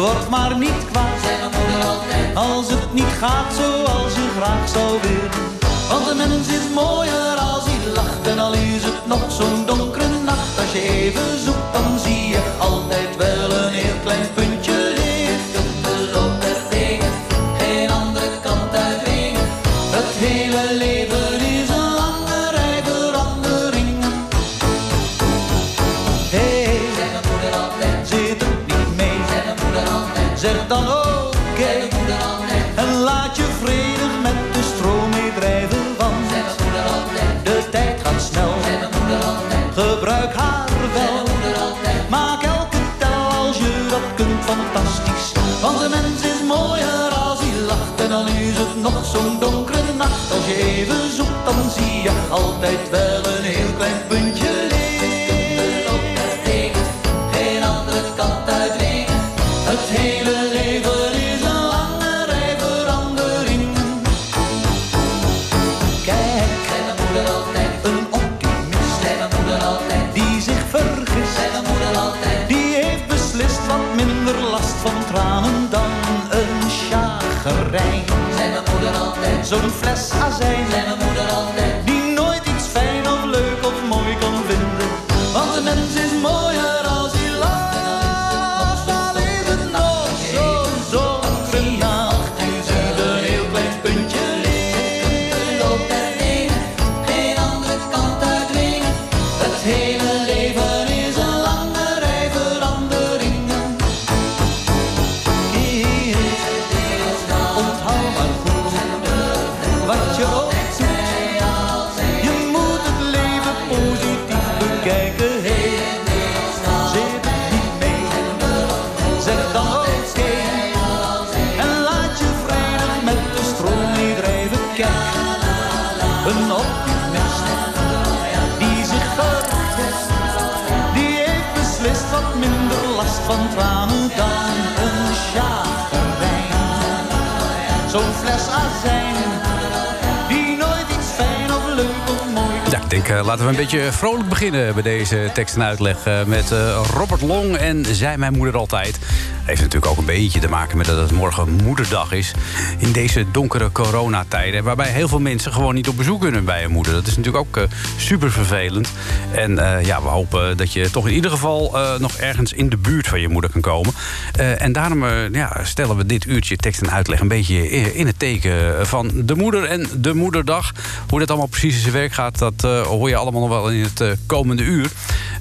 Word maar niet kwaad, zei mijn moeder altijd, als het niet gaat zoals je graag zou willen. Want de mens is mooier als hij lacht En al is het nog zo'n donkere nacht Als je even zoekt dan zie je altijd wel een heel klein puntje nog zo'n donkere nacht. Als je even zoekt dan zie je altijd wel een heel klein puntje zo'n fles azijn, zei mijn moeder altijd, van tranen dan een chagrijn. Zo'n fles azijn, die nooit iets fijn of leuk of mooi Ja, ik denk, eh, laten we een beetje vrolijk beginnen bij deze tekst en uitleg. eh, met eh, Robert Long en Zij mijn moeder altijd. Heeft natuurlijk ook een beetje te maken met dat het morgen moederdag is. In deze donkere coronatijden. Waarbij heel veel mensen gewoon niet op bezoek kunnen bij een moeder. Dat is natuurlijk ook super vervelend. En eh, ja, we hopen dat je toch in ieder geval eh, nog ergens in de buurt van je moeder kan komen. Eh, en daarom eh, ja, stellen we dit uurtje tekst en uitleg een beetje in het teken van de moeder en de moederdag. Hoe dat allemaal precies in zijn werk gaat, dat eh, hoor je allemaal nog wel in het eh, komende uur.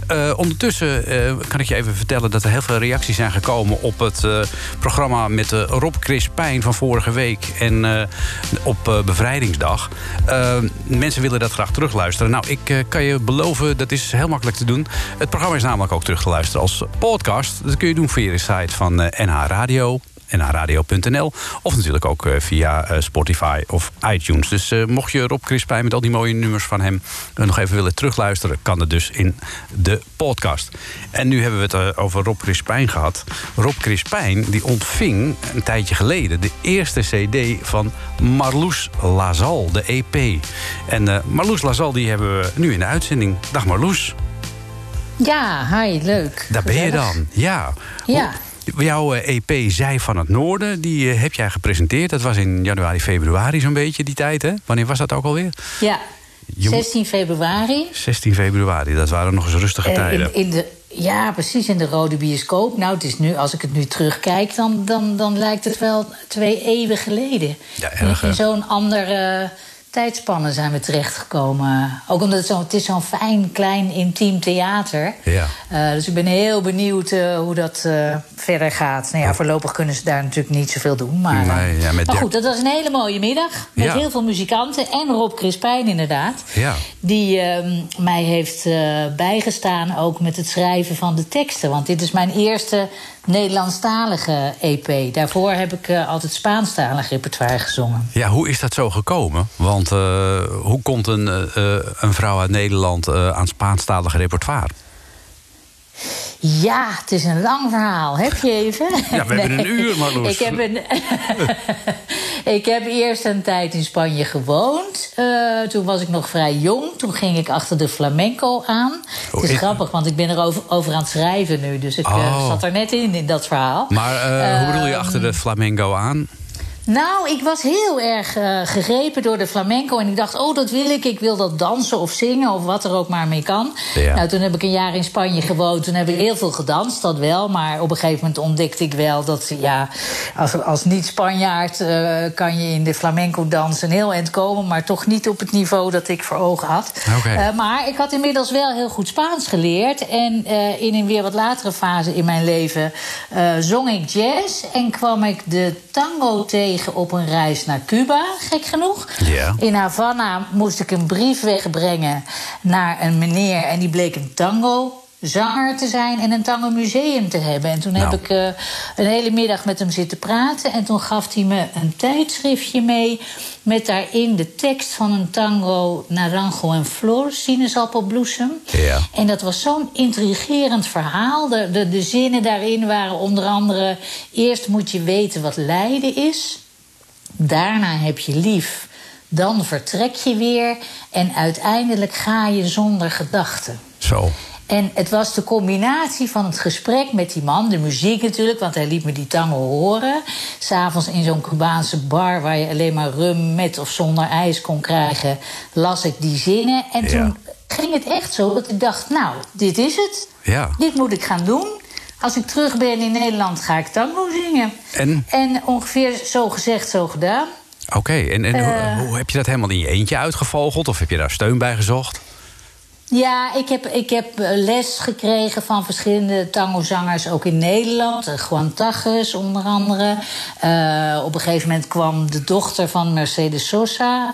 Eh, ondertussen eh, kan ik je even vertellen dat er heel veel reacties zijn gekomen op het eh, programma met Rob Crispijn van vorige week en op bevrijdingsdag. Mensen willen dat graag terugluisteren. Nou, ik kan je beloven, dat is heel makkelijk te doen. Het programma is namelijk ook terug te luisteren als podcast. Dat kun je doen via de site van NH Radio nhradio.nl. Of natuurlijk ook eh, via eh, Spotify of iTunes. Dus eh, mocht je Rob Crispijn met al die mooie nummers van hem nog even willen terugluisteren, kan dat dus in de podcast. En nu hebben we het over Rob Crispijn gehad. Rob Crispijn die ontving een tijdje geleden de eerste CD van Marloes Lazal, de EP. En Marloes Lazal die hebben we nu in de uitzending. Dag Marloes, Ja, hi, leuk. daar ben je dan. Ja. Ja. Jouw eh, EP Zij van het Noorden, die eh, heb jij gepresenteerd. Dat was in januari, februari zo'n beetje die tijd, hè? Wanneer was dat ook alweer? Ja, Je- 16 februari. 16 februari, dat waren nog eens rustige Eh, tijden. in, in de, ja, precies, in de Rode Bioscoop. Nou, het is nu, als ik het nu terugkijk, dan, dan, dan lijkt het wel twee eeuwen geleden. Ja, erg, hè? in zo'n andere tijdspannen zijn we terechtgekomen. Ook omdat het, zo, het is zo'n fijn, klein, intiem theater. Ja. Uh, dus ik ben heel benieuwd uh, hoe dat uh, verder gaat. Nou ja, voorlopig kunnen ze daar natuurlijk niet zoveel doen. Maar, Nee, ja, met maar goed, dat was een hele mooie middag. Met Ja. heel veel muzikanten. En Rob Crispijn inderdaad. Ja. Die ehm, mij heeft eh, bijgestaan ook met het schrijven van de teksten. Want dit is mijn eerste Nederlandstalige EP. Daarvoor heb ik eh, altijd Spaanstalig repertoire gezongen. Ja, hoe is dat zo gekomen? Want eh, hoe komt een, eh, een vrouw uit Nederland aan Spaanstalig repertoire? Ja, het is een lang verhaal. Heb je even? Ja, we hebben een uur, Marloes. Ik heb, een ik heb eerst een tijd in Spanje gewoond. Eh, toen was ik nog vrij jong. Toen ging ik achter de flamenco aan. Oh, het is grappig, want ik ben er over, over aan het schrijven nu. Dus ik eh, Oh. zat er net in, in dat verhaal. Maar eh, hoe bedoel je Ehm, achter de flamenco aan? Nou, ik was heel erg eh, gegrepen door de flamenco. En ik dacht, oh, dat wil ik. Ik wil dat dansen of zingen of wat er ook maar mee kan. Ja. Nou, toen heb ik een jaar in Spanje gewoond. Toen heb ik heel veel gedanst, dat wel. Maar op een gegeven moment ontdekte ik wel dat... ja, als, als niet-Spanjaard eh, kan je in de flamenco dansen een heel eind komen... maar toch niet op het niveau dat ik voor ogen had. Eh, maar ik had inmiddels wel heel goed Spaans geleerd. En in een weer wat latere fase in mijn leven zong ik jazz. En kwam ik de tango tegen op een reis naar Cuba, gek genoeg. Ja. In Havana moest ik een brief wegbrengen naar een meneer. En die bleek een tango. Zanger te zijn en een tango museum te hebben. En toen Nou. heb ik eh, een hele middag met hem zitten praten. En toen gaf hij me een tijdschriftje mee. Met daarin de tekst van een tango Naranjo en Flor, sinaasappelbloesem. Ja. En dat was zo'n intrigerend verhaal. De, de, de zinnen daarin waren onder andere: eerst moet je weten wat lijden is. Daarna heb je lief. Dan vertrek je weer. En uiteindelijk ga je zonder gedachten. Zo. En het was de combinatie van het gesprek met die man, de muziek natuurlijk, want hij liet me die tango horen. S'avonds in zo'n Cubaanse bar waar je alleen maar rum met of zonder ijs kon krijgen, las ik die zinnen. En Ja. toen ging het echt zo dat ik dacht: Nou, dit is het. Ja. Dit moet ik gaan doen. Als ik terug ben in Nederland, ga ik tango zingen. En? En ongeveer zo gezegd, zo gedaan. Oké, en, en Eh. hoe, hoe heb je dat helemaal in je eentje uitgevogeld? Of heb je daar steun bij gezocht? Ja, ik heb, ik heb eh, les gekregen van verschillende tangozangers, ook in Nederland. Eh, Juan Tages onder andere. Eh, op een gegeven moment kwam de dochter van Mercedes Sosa.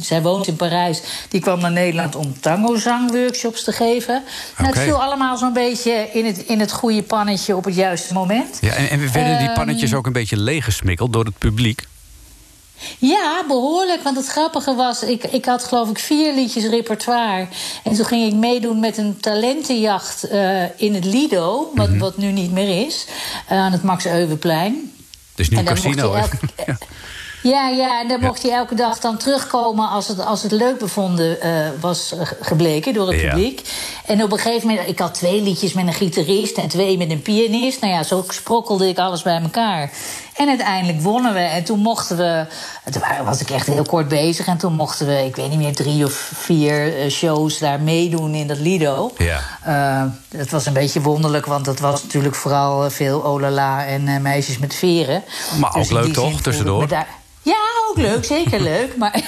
zij woont in Parijs. Die kwam naar Nederland om tangozangworkshops te geven. Nou, Oké. het viel allemaal zo'n beetje in het, in het goede pannetje op het juiste moment. Ja, en, en werden die Ehm. pannetjes ook een beetje leeggesmikkeld door het publiek? Ja, behoorlijk. Want het grappige was, ik, ik had geloof ik vier liedjes repertoire. En toen ging ik meedoen met een talentenjacht eh, in het Lido, wat, Mhm. wat nu niet meer is, eh, aan het Max Euwenplein. Het is nu een casino. elke- Ja, ja, en dan mocht je elke dag dan terugkomen als het, als het leuk bevonden eh, was gebleken door het Ja. publiek. En op een gegeven moment, ik had twee liedjes met een gitarist en twee met een pianist. Nou ja, zo sprokkelde ik alles bij elkaar. En uiteindelijk wonnen we. En toen mochten we, toen was ik echt heel kort bezig. En toen mochten we, ik weet niet meer, drie of vier eh, shows daar meedoen in dat Lido. Ja. Eh, het was een beetje wonderlijk, want dat was natuurlijk vooral eh, veel olala en eh, meisjes met veren. Maar ook in leuk toch, tussendoor? Ja, ook leuk, zeker leuk. Maar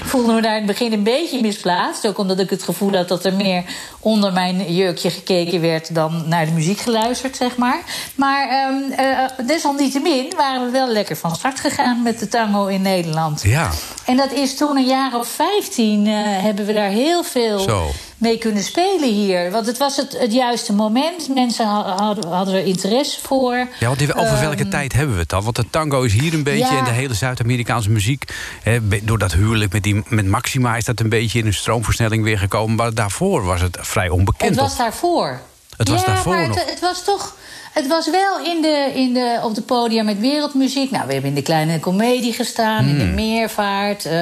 ik voelde me daar in het begin een beetje misplaatst. Ook omdat ik het gevoel had dat er meer onder mijn jurkje gekeken werd dan naar de muziek geluisterd, zeg maar. Maar ehm, eh, desalniettemin waren we wel lekker van start gegaan met de tango in Nederland. Ja. En dat is toen een jaar of 15 eh, hebben we daar heel veel Zo. Mee kunnen spelen hier. Want het was het, het juiste moment. Mensen ha- hadden, hadden er interesse voor. Ja, want over welke Ehm, tijd hebben we het dan? Want de tango is hier een beetje Ja. en de hele Zuid-Amerikaanse muziek. Hè, door dat huwelijk met, die, met Maxima is dat een beetje in een stroomversnelling weer gekomen. Maar daarvoor was het vrij onbekend. Het was daarvoor. Het was ja, daarvoor maar nog. Het was toch. Het was wel in de, in de, op de podia met wereldmuziek. Nou, we hebben in de kleine komedie gestaan, in de Hmm. meervaart. eh,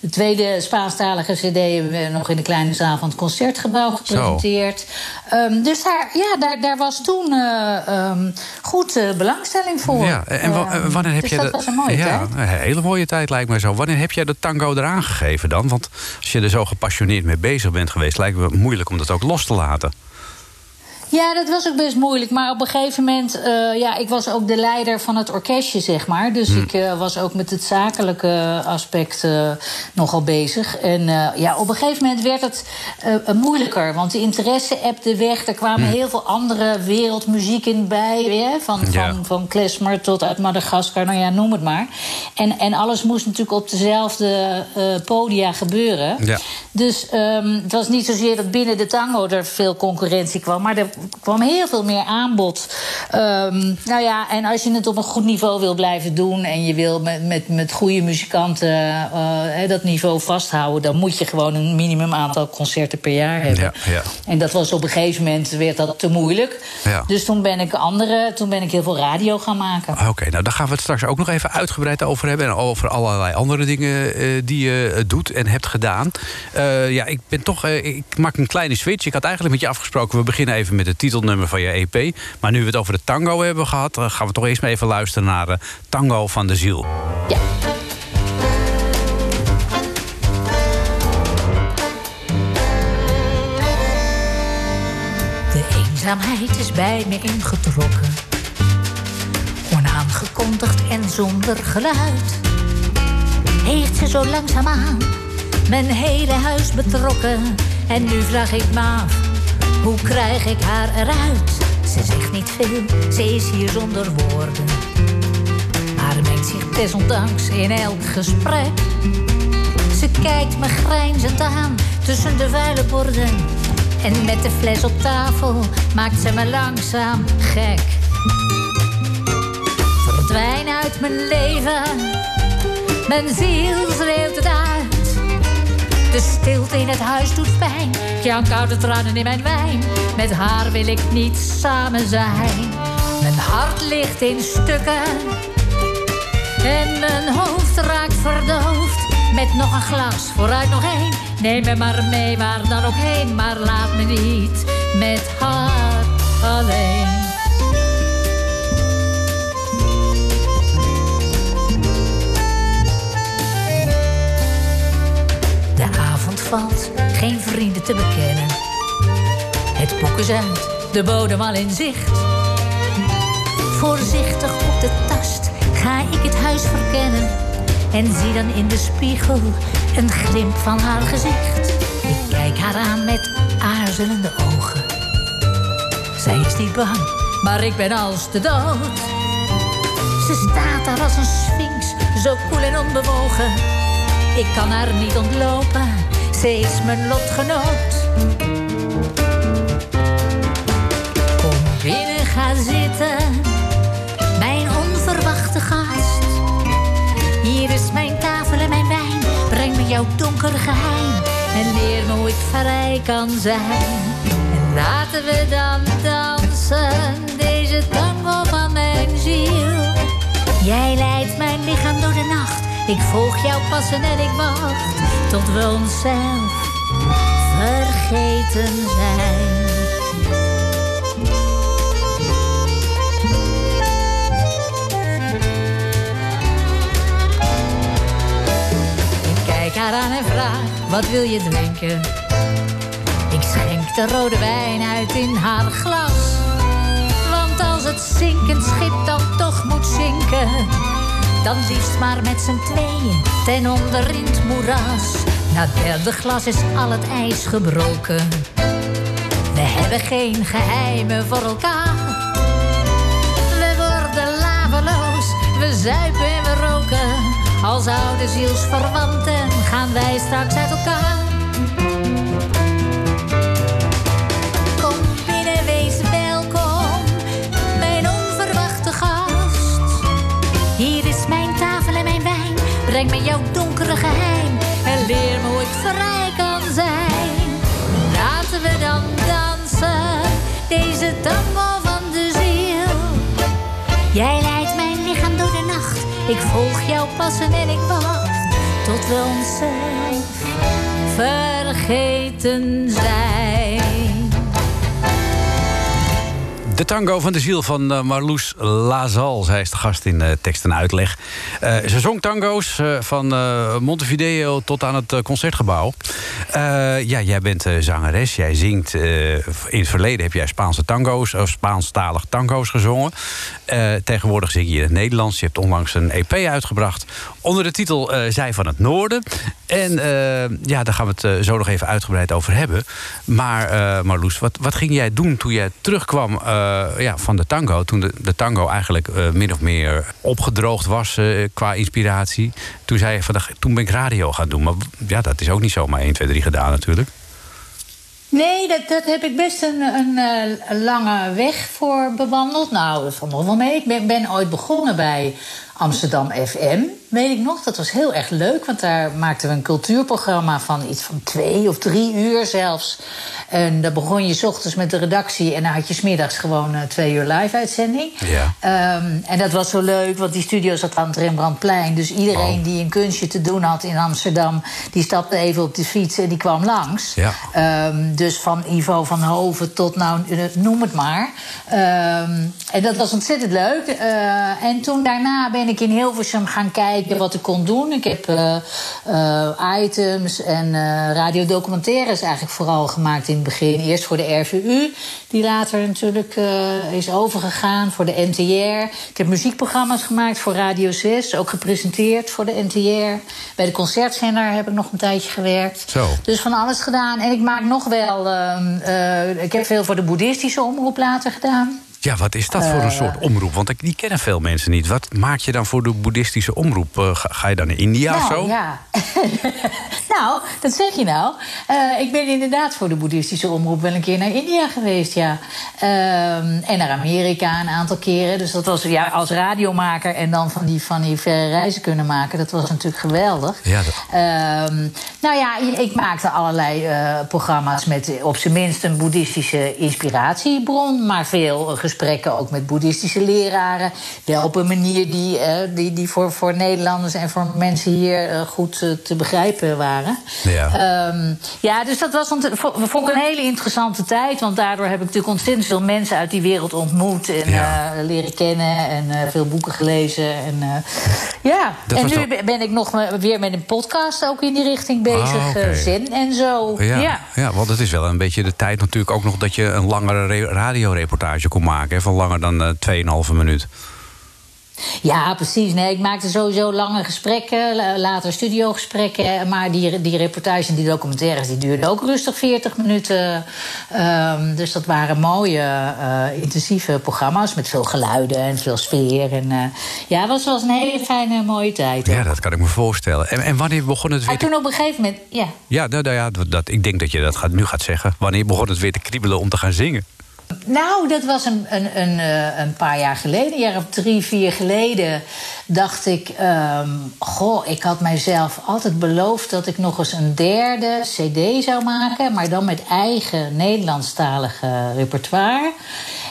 de tweede Spaanstalige CD hebben we nog in de kleine zaal van het concertgebouw gepresenteerd. Ehm, dus daar, ja, daar, daar was toen eh, ehm, goed eh, belangstelling voor. Ja, en wa- wanneer heb dus je dat was een mooie ja, tijd. een hele mooie tijd lijkt mij zo. Wanneer heb jij de tango eraan gegeven dan? Want als je er zo gepassioneerd mee bezig bent geweest, lijkt me moeilijk om dat ook los te laten. Ja, dat was ook best moeilijk. Maar op een gegeven moment, uh, ja, ik was ook de leider van het orkestje, zeg maar. Dus Hmm. ik uh, was ook met het zakelijke aspect uh, nogal bezig. En ja, op een gegeven moment werd het moeilijker. Want de interesse ebde weg. Er kwamen Hmm. heel veel andere wereldmuziek in bij. Hè? Van, Ja. van, van klezmer tot uit Madagaskar, nou ja, noem het maar. En, en alles moest natuurlijk op dezelfde podia gebeuren. Ja. Dus um, het was niet zozeer dat binnen de tango er veel concurrentie kwam, maar er kwam heel veel meer aanbod. Um, nou ja, en als je het op een goed niveau wil blijven doen en je wil met, met, met goede muzikanten uh, dat niveau vasthouden, dan moet je gewoon een minimum aantal concerten per jaar hebben. Ja, ja. En dat was op een gegeven moment werd dat te moeilijk. Ja. Dus toen ben ik andere, toen ben ik heel veel radio gaan maken. Oké, nou daar gaan we het straks ook nog even uitgebreid over hebben. En over allerlei andere dingen uh, die je uh, doet en hebt gedaan. Uh, ja, ik ben toch. Ik maak een kleine switch. Ik had eigenlijk met je afgesproken. We beginnen even met het titelnummer van je EP. Maar nu we het over de tango hebben gehad, uh, gaan we toch eerst maar even luisteren naar uh, Tango van de Ziel. Ja. De eenzaamheid is bij me ingetrokken. Onaangekondigd en zonder geluid. Heeft ze zo langzaamaan mijn hele huis betrokken. En nu vraag ik me af, hoe krijg ik haar eruit? Ze zegt niet veel, ze is hier zonder woorden. Maar mengt zich desondanks in elk gesprek. Ze kijkt me grijnzend aan tussen de vuile borden. En met de fles op tafel maakt ze me langzaam gek. Verdwijn uit mijn leven, mijn ziel schreeuwt het uit. De stilte in het huis doet pijn. Jank koude tranen in mijn wijn. Met haar wil ik niet samen zijn. Mijn hart ligt in stukken. En mijn hoofd raakt verdoofd. Met nog een glas, vooruit nog één. Neem me maar mee, waar dan ook heen. Maar laat me niet met haar alleen. Valt, geen vrienden te bekennen. Het boek is uit, de bodem al in zicht. Voorzichtig op de tast ga ik het huis verkennen. En zie dan in de spiegel een glimp van haar gezicht. Ik kijk haar aan met aarzelende ogen. Zij is niet bang, maar ik ben als de dood. Ze staat daar als een sphinx, zo koel en onbewogen. Ik kan haar niet ontlopen, ze is mijn lotgenoot. Kom binnen, ga zitten, mijn onverwachte gast. Hier is mijn tafel en mijn wijn, breng me jouw donker geheim. En leer me hoe ik vrij kan zijn. En laten we dan dansen, deze tango van mijn ziel. Jij leidt mijn lichaam door de nacht. Ik volg jouw passen en ik wacht tot we onszelf vergeten zijn. Ik kijk haar aan en vraag, wat wil je drinken? Ik schenk de rode wijn uit in haar glas. Want als het zinkend schip dan toch moet zinken dan liefst maar met z'n tweeën ten onder in het moeras. Na het derde glas is al het ijs gebroken. We hebben geen geheimen voor elkaar. We worden laveloos, we zuipen en we roken. Als oude zielsverwanten gaan wij straks uit elkaar. Breng me jouw donkere geheim. En leer me hoe ik vrij kan zijn. Laten we dan dansen. Deze tango van de ziel. Jij leidt mijn lichaam door de nacht. Ik volg jouw passen en ik wacht. Tot we onszelf vergeten zijn. De tango van de ziel van uh, Marloes Lazal. Zij is de gast in uh, tekst en uitleg. Uh, ze zong tango's van Montevideo tot aan het Concertgebouw. ja, jij bent zangeres. Jij zingt... in het verleden heb jij Spaanse tango's... of Spaanstalig tango's gezongen. tegenwoordig zing je in het Nederlands. Je hebt onlangs een EP uitgebracht... onder de titel Zij van het Noorden. En ja, daar gaan we het zo nog even uitgebreid over hebben. Maar Marloes, wat, wat ging jij doen toen jij terugkwam... Eh, ja, van de tango. Toen de, de tango eigenlijk min of meer opgedroogd was qua inspiratie. Toen zei je van, toen ben ik radio gaan doen. Maar ja, dat is ook niet zomaar 1, 2, 3 gedaan natuurlijk. Nee, dat, dat heb ik best een, een, een lange weg voor bewandeld. Nou, dat valt nog wel mee. Ik ben, ben ooit begonnen bij Amsterdam FM weet ik nog. Dat was heel erg leuk, want daar maakten we een cultuurprogramma van iets van twee of drie uur zelfs. En dan begon je s ochtends met de redactie en dan had je smiddags gewoon uh, twee uur live-uitzending. Ja. Um, en dat was zo leuk, want die studio zat aan het Rembrandtplein. Dus iedereen Oh. die een kunstje te doen had in Amsterdam, die stapte even op de fiets en die kwam langs. Ja. Ehm, dus van Ivo van Hoven tot, nou, eh, noem het maar. Ehm, en dat was ontzettend leuk. Eh, en toen daarna ben ik in Hilversum gaan kijken wat ik kon doen. Ik heb eh, eh, items en eh radiodocumentaires eigenlijk vooral gemaakt in het begin. Eerst voor de RVU, die later natuurlijk eh, is overgegaan voor de NTR. Ik heb muziekprogramma's gemaakt voor Radio 6, ook gepresenteerd voor de NTR. Bij de concertzender heb ik nog een tijdje gewerkt. Zo. Dus van alles gedaan. En ik maak nog wel. ehm, eh, ik heb veel voor de boeddhistische omroep later gedaan. Ja, wat is dat voor een soort omroep? Want ik- die kennen veel mensen niet. Wat maak je dan voor de boeddhistische omroep? Eh, ga, je dan naar India of nou, zo? ja. nou, dat zeg je nou. Eh, ik ben inderdaad voor de boeddhistische omroep wel een keer naar India geweest, ja. Ehm, en naar Amerika een aantal keren. Dus dat was ja, als radiomaker en dan van die, van die verre reizen kunnen maken. Dat was natuurlijk geweldig. Ja, dat- Ehm, nou ja, ik maakte allerlei eh, programma's met eh, op zijn minst een boeddhistische inspiratiebron. Maar veel eh, gesprekken ook met boeddhistische leraren. Wel op een manier die, eh, die, die voor, voor Nederlanders en voor mensen hier eh, goed eh, te begrijpen waren. Ja. Ehm, ja, dus dat was vond ik een hele interessante tijd. Want daardoor heb ik natuurlijk ontzettend veel mensen uit die wereld ontmoet. En Ja. leren kennen. En veel boeken gelezen. En, eh, ja, Dat en nu ben ik nog weer met een podcast ook in die richting bezig. Ah, Zen en zo. Ja, ja. ja. want het is wel een beetje de tijd natuurlijk ook nog... dat je een langere re- radioreportage kon maken. Hè, van langer dan eh 2,5 minuut. Ja, precies. Nee, ik maakte sowieso lange gesprekken, la- later studiogesprekken. Maar die, die reportages en die documentaires die duurden ook rustig 40 minuten. Ehm, dus dat waren mooie, eh, intensieve programma's met veel geluiden en veel sfeer. En, eh, ja, het was, was een hele fijne, mooie tijd. Ja, dat kan ik me voorstellen. En, en wanneer begon het weer En te... toen op een gegeven moment, ja. Ja, nou, nou ja dat, dat- ik denk dat je dat gaat, nu gaat zeggen. Wanneer begon het weer te kriebelen om te gaan zingen? Nou, dat was een, een, een, eh, een paar jaar geleden, een jaar of drie, vier geleden, dacht ik: ehm, Goh, ik had mijzelf altijd beloofd dat ik nog eens een derde CD zou maken, maar dan met eigen Nederlandstalige repertoire.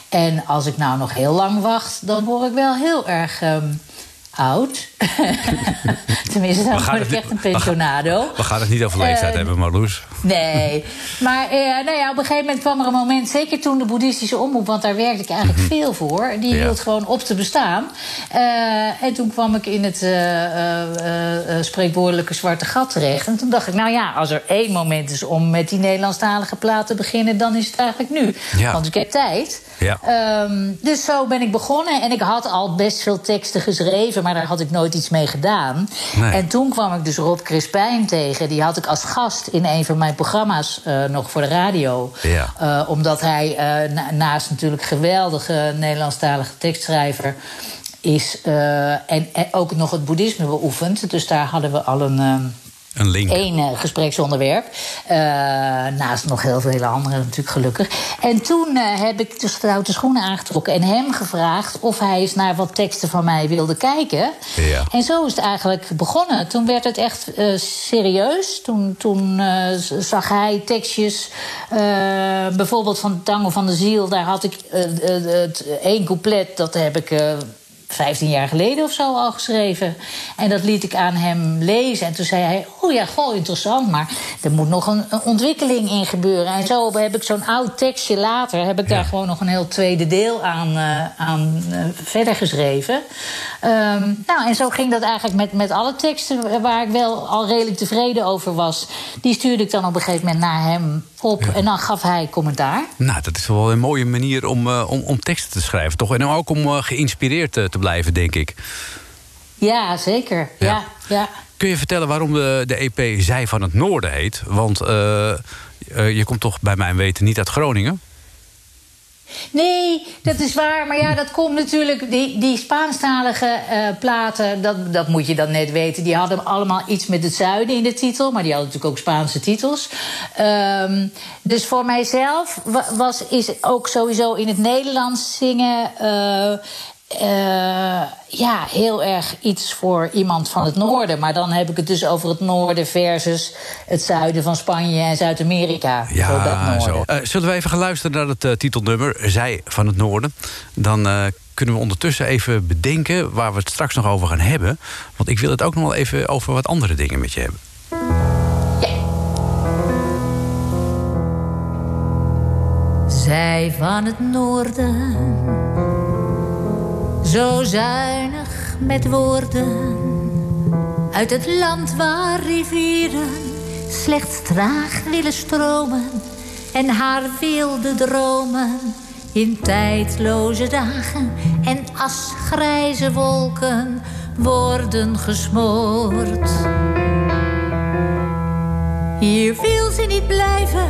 En als ik nou nog heel lang wacht, dan word ik wel heel erg. ehm, Oud. Tenminste, dan word ik echt een we gaan- pensionado. We gaan het niet over leeftijd Eh, hebben, Marloes. Nee, maar eh, nou ja, op een gegeven moment kwam er een moment, zeker toen de boeddhistische omroep, want daar werkte ik eigenlijk veel voor, die Mhm. Ja. hield gewoon op te bestaan. Eh, en toen kwam ik in het spreekwoordelijke zwarte gat terecht. En toen dacht ik, nou ja, als er één moment is om met die Nederlandstalige plaat te beginnen, dan is het eigenlijk nu. Ja. Want ik heb tijd. Ja. Ehm, dus zo ben ik begonnen. En ik had al best veel teksten geschreven, maar daar had ik nooit iets mee gedaan. Nee. En toen kwam ik dus Rob Crispijn tegen. Die had ik als gast in een van mijn programma's eh, nog voor de radio. Ja. Eh, omdat hij eh, na- naast natuurlijk geweldige Nederlandstalige tekstschrijver is. en, en ook nog het boeddhisme beoefent. Dus daar hadden we al een. Een link. één eh, gespreksonderwerp. Eh, naast nog heel veel andere natuurlijk gelukkig. En toen eh, heb ik de stoute schoenen aangetrokken en hem gevraagd of hij eens naar wat teksten van mij wilde kijken. Ja. En zo is het eigenlijk begonnen. Toen werd het echt serieus. Toen, toen zag hij tekstjes, bijvoorbeeld van Tango van de Ziel. Daar had ik het één couplet, dat heb ik. Eh, 15 jaar geleden of zo al geschreven. En dat liet ik aan hem lezen. En toen zei hij: Oh ja, goh, interessant. Maar er moet nog een, een ontwikkeling in gebeuren. En zo heb ik zo'n oud tekstje later. heb ik daar gewoon nog een heel tweede deel aan, uh, aan uh, verder geschreven. Um, nou, en zo ging dat eigenlijk met, met alle teksten waar ik wel al redelijk tevreden over was. Die stuurde ik dan op een gegeven moment naar hem op. Ja. En dan gaf hij commentaar. Nou, dat is wel een mooie manier om, uh, om, om teksten te schrijven, toch? En ook om uh, geïnspireerd te, te blijven, denk ik. Ja, zeker. Ja. ja, ja. Kun je vertellen waarom de, de EP Zij van het Noorden heet? Want je komt toch bij mijn weten niet uit Groningen? Nee, dat is waar. Maar ja, dat komt natuurlijk. Die, die Spaanstalige uh, platen, dat, dat moet je dan net weten. Die hadden allemaal iets met het zuiden in de titel. Maar die hadden natuurlijk ook Spaanse titels. Um, dus voor mijzelf was, is ook sowieso in het Nederlands zingen. Uh, uh, ja, heel erg iets voor iemand van het noorden. Maar dan heb ik het dus over het noorden versus het zuiden van Spanje en Zuid-Amerika. Ja, zo. Uh, zullen we even gaan luisteren naar het uh, titelnummer, Zij van het Noorden? Dan kunnen we ondertussen even bedenken waar we het straks nog over gaan hebben. Want ik wil het ook nog wel even over wat andere dingen met je hebben. Ja. Zij van het noorden zo zuinig met woorden. Uit het land waar rivieren slechts traag willen stromen. En haar wilde dromen in tijdloze dagen en asgrijze wolken worden gesmoord. Hier wil ze niet blijven,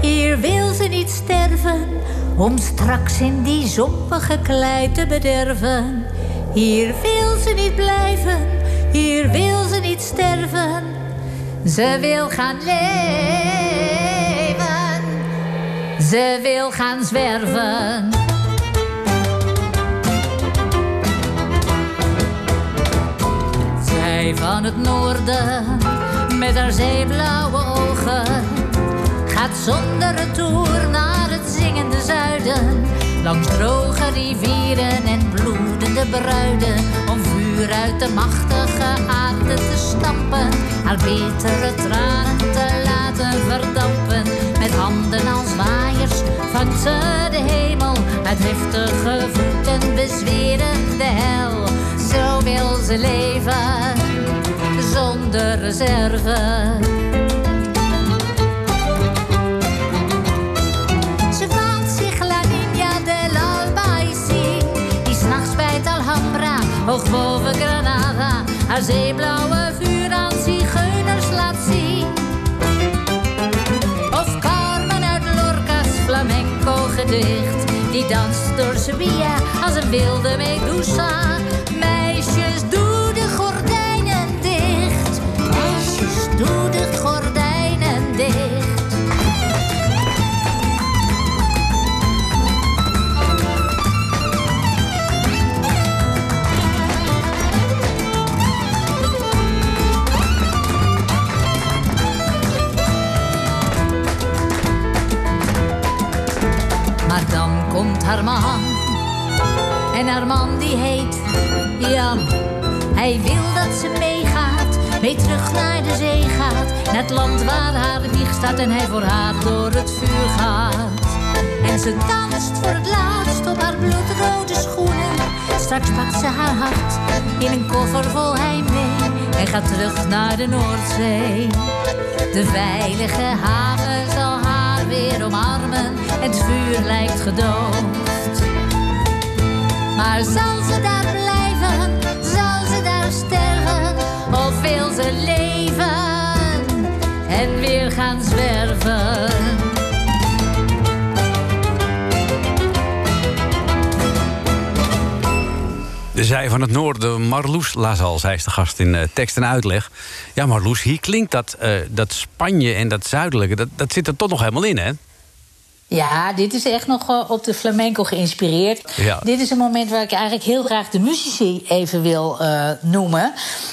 hier wil ze niet sterven om straks in die zompige klei te bederven. Hier wil ze niet blijven, hier wil ze niet sterven. Ze wil gaan leven, ze wil gaan zwerven. Zij van het noorden, met haar zeeblauwe ogen gaat zonder retour naar zingende zuiden. Langs droge rivieren en bloedende bruiden. Om vuur uit de machtige aarde te stampen. Haar bittere tranen te laten verdampen. Met handen als waaiers vangt ze de hemel. Met heftige voeten bezweren de hel. Zo wil ze leven, zonder reserve. Hoog boven Granada, haar zeeblauwe vuur aan zigeuners laat zien. Of Carmen uit Lorca's flamenco gedicht, die danst door Sevilla als een wilde Medusa. Meisjes, doe Hij wil dat ze meegaat, mee terug naar de zee gaat. Naar het land waar haar wieg staat en hij voor haar door het vuur gaat. En ze danst voor het laatst op haar bloedrode schoenen. Straks pakt ze haar hart in een koffer vol heimwee. En gaat terug naar de Noordzee. De veilige haven zal haar weer omarmen. Het vuur lijkt gedoofd. Maar zal ze daar gaan zwerven? De Zij van het Noorden, Marloes Lazal. Zij is de gast in uh, tekst en uitleg. Ja, Marloes, hier klinkt dat, uh, dat Spanje en dat zuidelijke... Dat, dat zit er toch nog helemaal in, hè? Ja, dit is echt nog eh, op de flamenco geïnspireerd. Ja. Dit is een moment waar ik eigenlijk heel graag de muzici even wil eh, noemen.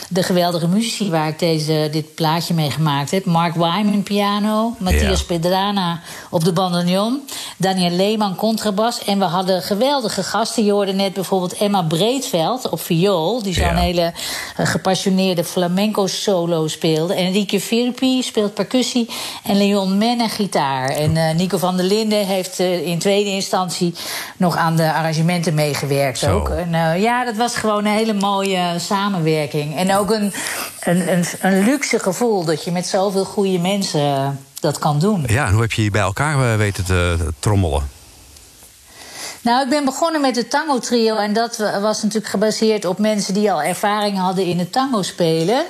De geweldige muzici waar ik deze, dit plaatje mee gemaakt heb. Mark Wyman piano, Matthias Ja. Pedrana op de bandoneon... Daniel Leeman contrabas. En we hadden geweldige gasten. Je hoorde net bijvoorbeeld Emma Breedveld op viool... die zo'n Ja. hele eh, gepassioneerde flamenco-solo speelde. En Rieke Firpi speelt percussie en Leon Menne gitaar. En Nico van der Linden heeft eh, in tweede instantie nog aan de arrangementen meegewerkt Zo. ook. En eh, ja, dat was gewoon een hele mooie samenwerking. En ook een, een, een, een luxe gevoel dat je met zoveel goede mensen eh, dat kan doen. Ja, en hoe heb je je bij elkaar weten te trommelen? Nou, ik ben begonnen met het tango trio. En dat was natuurlijk gebaseerd op mensen die al ervaring hadden in het tango spelen.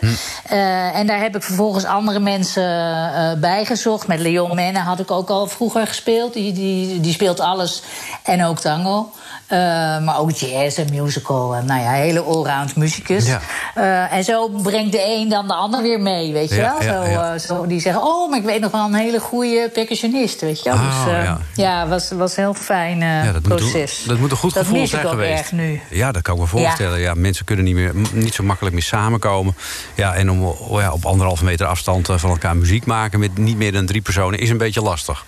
Eh, en daar heb ik vervolgens andere mensen eh bijgezocht. Met Leon Menne had ik ook al vroeger gespeeld. Die, die, die speelt alles en ook tango. Eh, maar ook jazz en musical. En, nou ja, hele allround muzikus. Ja. En zo brengt de een dan de ander weer mee, weet je Ja, wel? ja, zo, zo, die zeggen, oh, maar ik weet nog wel een hele goede percussionist, weet je wel? Oh, dus ja. was, was heel fijn Ja, dat moet, proces. dat moet een goed dat gevoel zijn geweest. erg nu. Ja, dat kan ik me voorstellen. Ja. mensen kunnen niet, meer, niet zo makkelijk meer samenkomen. Ja, en om oh ja, op anderhalve meter afstand eh, van elkaar muziek maken met niet meer dan drie personen is een beetje lastig.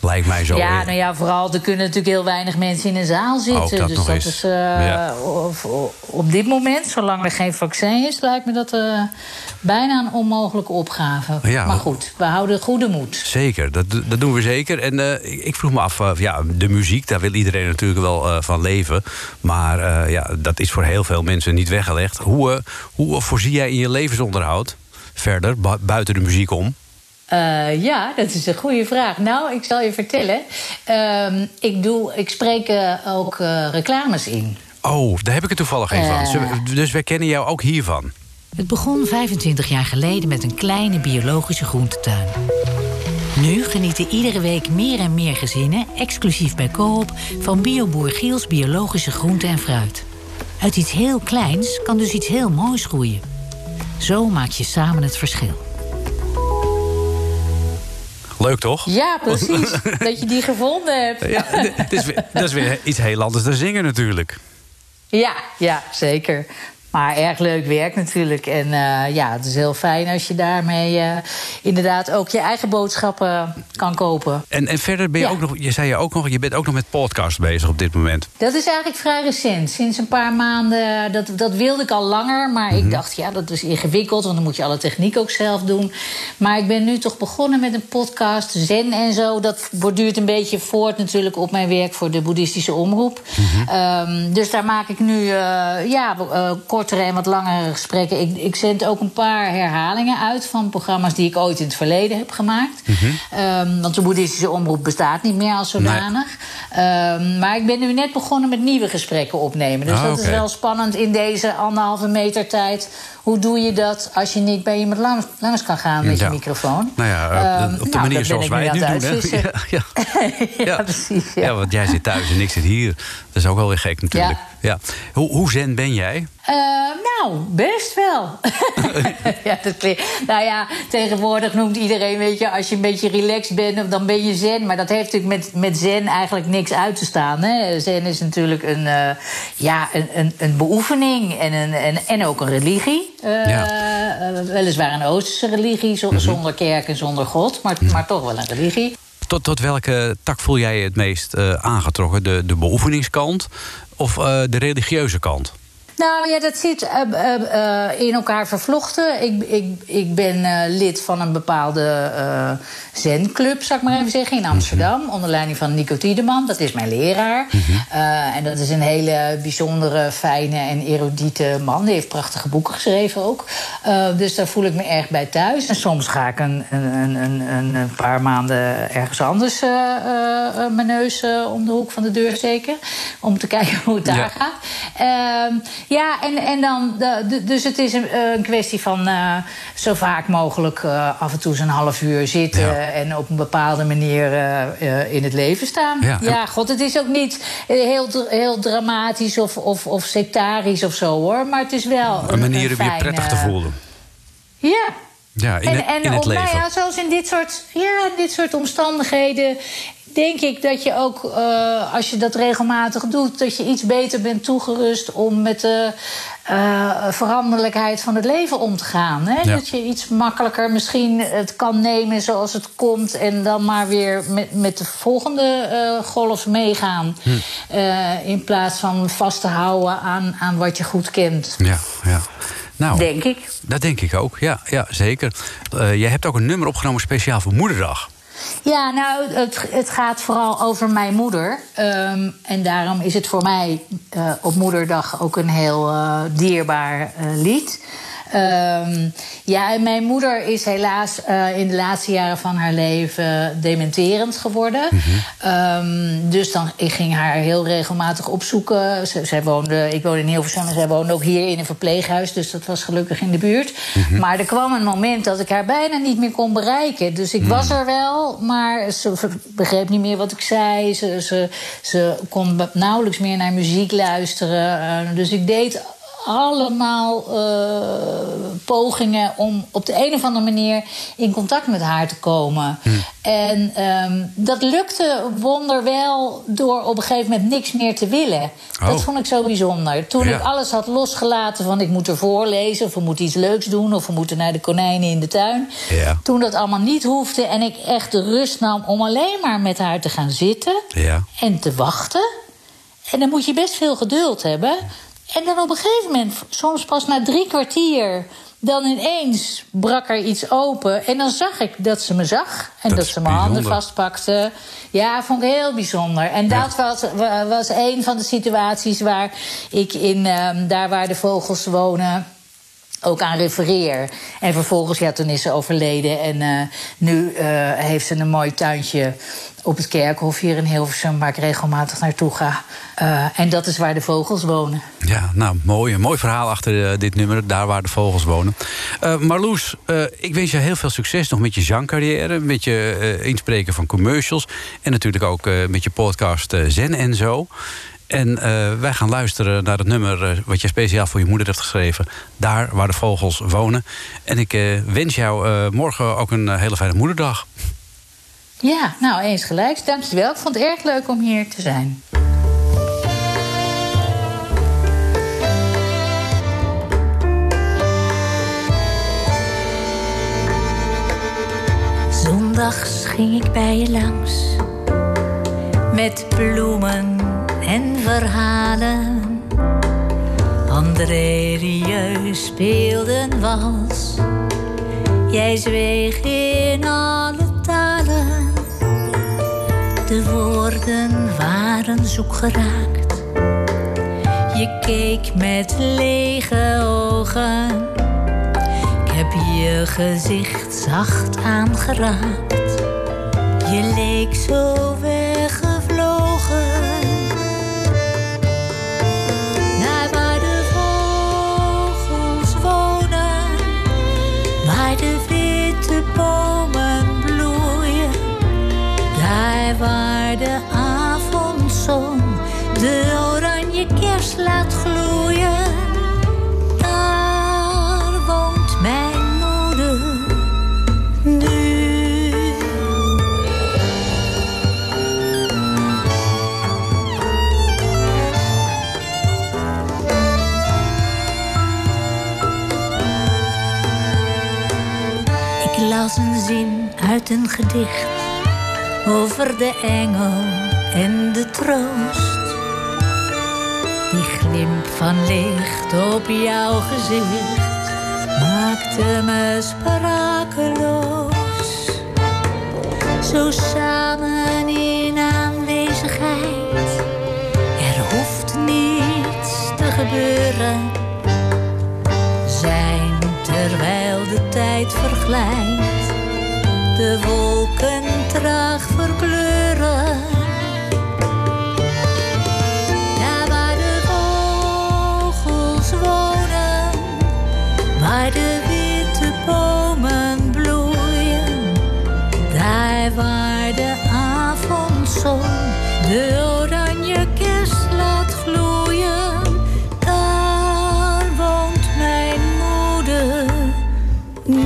Lijkt mij zo. Ja, nou ja, vooral er kunnen natuurlijk heel weinig mensen in een zaal zitten. Ook dat dus nog dat eens. is eh, Ja. of- of- op dit moment, zolang er geen vaccin is, lijkt me dat eh, bijna een onmogelijke opgave. Ja. Maar goed, we houden goede moed. Zeker, dat, dat doen we zeker. En eh, ik, vroeg me af, ja, de muziek, daar wil iedereen natuurlijk wel van leven. Maar ja, dat is voor heel veel mensen niet weggelegd. Hoe, hoe voorzie jij in je levensonderhoud verder, bu- buiten de muziek om? Eh, ja, dat is een goede vraag. Nou, ik zal je vertellen. Ehm, ik, doe, ik spreek eh, ook eh, reclames in. Oh, daar heb ik er toevallig een van. Dus wij kennen jou ook hiervan. Het begon 25 jaar geleden met een kleine biologische groentetuin. Nu genieten iedere week meer en meer gezinnen, exclusief bij Coop, van bioboer Giels biologische groente en fruit. Uit iets heel kleins kan dus iets heel moois groeien. Zo maak je samen het verschil. Leuk toch? Ja, precies. dat je die gevonden hebt. Ja, d- het is weer- dat is weer iets heel anders dan zingen natuurlijk. Ja, ja, zeker. Maar erg leuk werk natuurlijk. En eh, ja, het is heel fijn als je daarmee eh, inderdaad ook je eigen boodschappen kan kopen. En, en verder ben je Ja. ook nog, je zei je ook nog, je bent ook nog met podcast bezig op dit moment. Dat is eigenlijk vrij recent. Sinds een paar maanden, dat, dat wilde ik al langer. Maar Mhm. ik dacht, ja, dat is ingewikkeld, want dan moet je alle techniek ook zelf doen. Maar ik ben nu toch begonnen met een podcast, Zen en zo. Dat borduurt een beetje voort natuurlijk op mijn werk voor de boeddhistische omroep. Mhm. Ehm, dus daar maak ik nu eh, ja, eh, kortere en wat langere gesprekken. Ik, ik zend ook een paar herhalingen uit van programma's die ik ooit in het verleden heb gemaakt. Ehm, want de boeddhistische omroep bestaat niet meer als zodanig. Ehm, maar ik ben nu net begonnen met nieuwe gesprekken opnemen. Dus Ah, dat is wel spannend in deze anderhalve meter tijd. Hoe doe je dat als je niet bij iemand langs, langs kan gaan met Ja. je microfoon? Nou ja, Ehm, op de nou, manier zoals wij het nu doen. Hè? Ja, ja. ja, precies. Ja. Ja, want jij zit thuis en ik zit hier. Dat is ook wel weer gek natuurlijk. Ja. Hoe, hoe zen ben jij? Eh, nou, best wel. ja, dat klinkt. Nou ja, tegenwoordig noemt iedereen, weet je, als je een beetje relaxed bent, dan ben je zen. Maar dat heeft natuurlijk met, met zen eigenlijk niks uit te staan. Hè? Zen is natuurlijk een, eh, ja, een, een, een beoefening en, een, en, en ook een religie. Eh, weliswaar een Oosterse religie, zo- zonder kerk en zonder God, maar, maar toch wel een religie. Tot, tot welke tak voel jij het meest eh, aangetrokken? De, de beoefeningskant of eh, de religieuze kant? Nou ja, dat zit eh, eh, eh, in elkaar vervlochten. Ik, ik, ik ben lid van een bepaalde zenclub, zou ik maar even zeggen, in Amsterdam. Onder leiding van Nico Tiedeman. Dat is mijn leraar. Eh, en dat is een hele bijzondere, fijne en erudite man. Die heeft prachtige boeken geschreven ook. Dus daar voel ik me erg bij thuis. En soms ga ik een, een, een, een, paar maanden ergens anders mijn neus om de hoek van de deur steken. Om te kijken hoe het daar Ja. gaat. Ja, en, en dan. De, dus het is een, eh, een kwestie van eh, zo vaak mogelijk eh, af en toe zo'n half uur zitten. Ja. En op een bepaalde manier in het leven staan. Ja. Ja, god, het is ook niet heel, heel dramatisch of, of, of sectarisch of zo hoor. Maar het is wel. Een manier om je prettig te voelen. Ja, Ja, in, en, in het om- nou leven. ja, zoals in dit soort, ja, dit soort omstandigheden. Denk ik dat je ook, eh, als je dat regelmatig doet, dat je iets beter bent toegerust om met de eh, veranderlijkheid van het leven om te gaan. Hè? Ja. Dat je iets makkelijker misschien het kan nemen zoals het komt en dan maar weer met, met de volgende eh, golf meegaan. Hm. In plaats van vast te houden aan, aan wat je goed kent. Ja, ja. Nou, Denk ik. dat denk ik ook. Ja, ja zeker. Jij hebt ook een nummer opgenomen speciaal voor Moederdag. Ja, nou, het, het gaat vooral over mijn moeder. Ehm, en daarom is het voor mij eh, op Moederdag ook een heel eh, dierbaar eh, lied. Ehm, ja, en mijn moeder is helaas eh, in de laatste jaren van haar leven dementerend geworden. Ehm, dus dan, ik ging haar heel regelmatig opzoeken. Ze- zij woonde, ik woonde in Hilversum en zij woonde ook hier in een verpleeghuis. Dus dat was gelukkig in de buurt. Maar er kwam een moment dat ik haar bijna niet meer kon bereiken. Dus ik was er wel, maar ze begreep niet meer wat ik zei. Ze, ze, ze kon nauwelijks meer naar muziek luisteren. Eh, dus ik deed allemaal eh, pogingen om op de een of andere manier in contact met haar te komen. En ehm, dat lukte wonderwel door op een gegeven moment niks meer te willen. Oh. Dat vond ik zo bijzonder. Toen Ja. ik alles had losgelaten van ik moet er voorlezen... of we moeten iets leuks doen of we moeten naar de konijnen in de tuin... Ja. toen dat allemaal niet hoefde en ik echt de rust nam om alleen maar met haar te gaan zitten Ja. en te wachten. En dan moet je best veel geduld hebben. En dan op een gegeven moment, soms pas na drie kwartier... dan ineens brak er iets open. En dan zag ik dat ze me zag. En Dat ze mijn handen vastpakte. Ja, vond ik heel bijzonder. En dat was, wa- was een van de situaties waar ik in... ehm, daar waar de vogels wonen ook aan refereer. En vervolgens, ja, toen is ze overleden. En eh, nu eh, heeft ze een mooi tuintje op het kerkhof hier in Hilversum... waar ik regelmatig naartoe ga. Eh, en dat is waar de vogels wonen. Ja, nou, mooi. Mooi verhaal achter dit nummer. Daar waar de vogels wonen. Marloes, ik wens je heel veel succes nog met je zangcarrière. Met je inspreken van commercials. En natuurlijk ook met je podcast Zen en zo. En eh, wij gaan luisteren naar het nummer eh, wat je speciaal voor je moeder hebt geschreven. Daar waar de vogels wonen. En ik eh, wens jou eh, morgen ook een hele fijne moederdag. Ja, nou, eens gelijk. Dankjewel. Ik vond het erg leuk om hier te zijn. Zondags ging ik bij je langs met bloemen en verhalen. André Rieu speelde wals. Jij zweeg in alle talen. De woorden waren zoek geraakt. Je keek met lege ogen. Ik heb je gezicht zacht aangeraakt. Je leek zo de oranje kerst laat gloeien. Daar woont mijn moeder nu. Ik las een zin uit een gedicht over de engel en de troost. Glimp van licht op jouw gezicht maakte me sprakeloos. Zo samen in aanwezigheid, er hoeft niets te gebeuren. Zijn terwijl de tijd verglijdt, de wolken traag verkleuren. De oranje kerst laat gloeien, daar woont mijn moeder nu.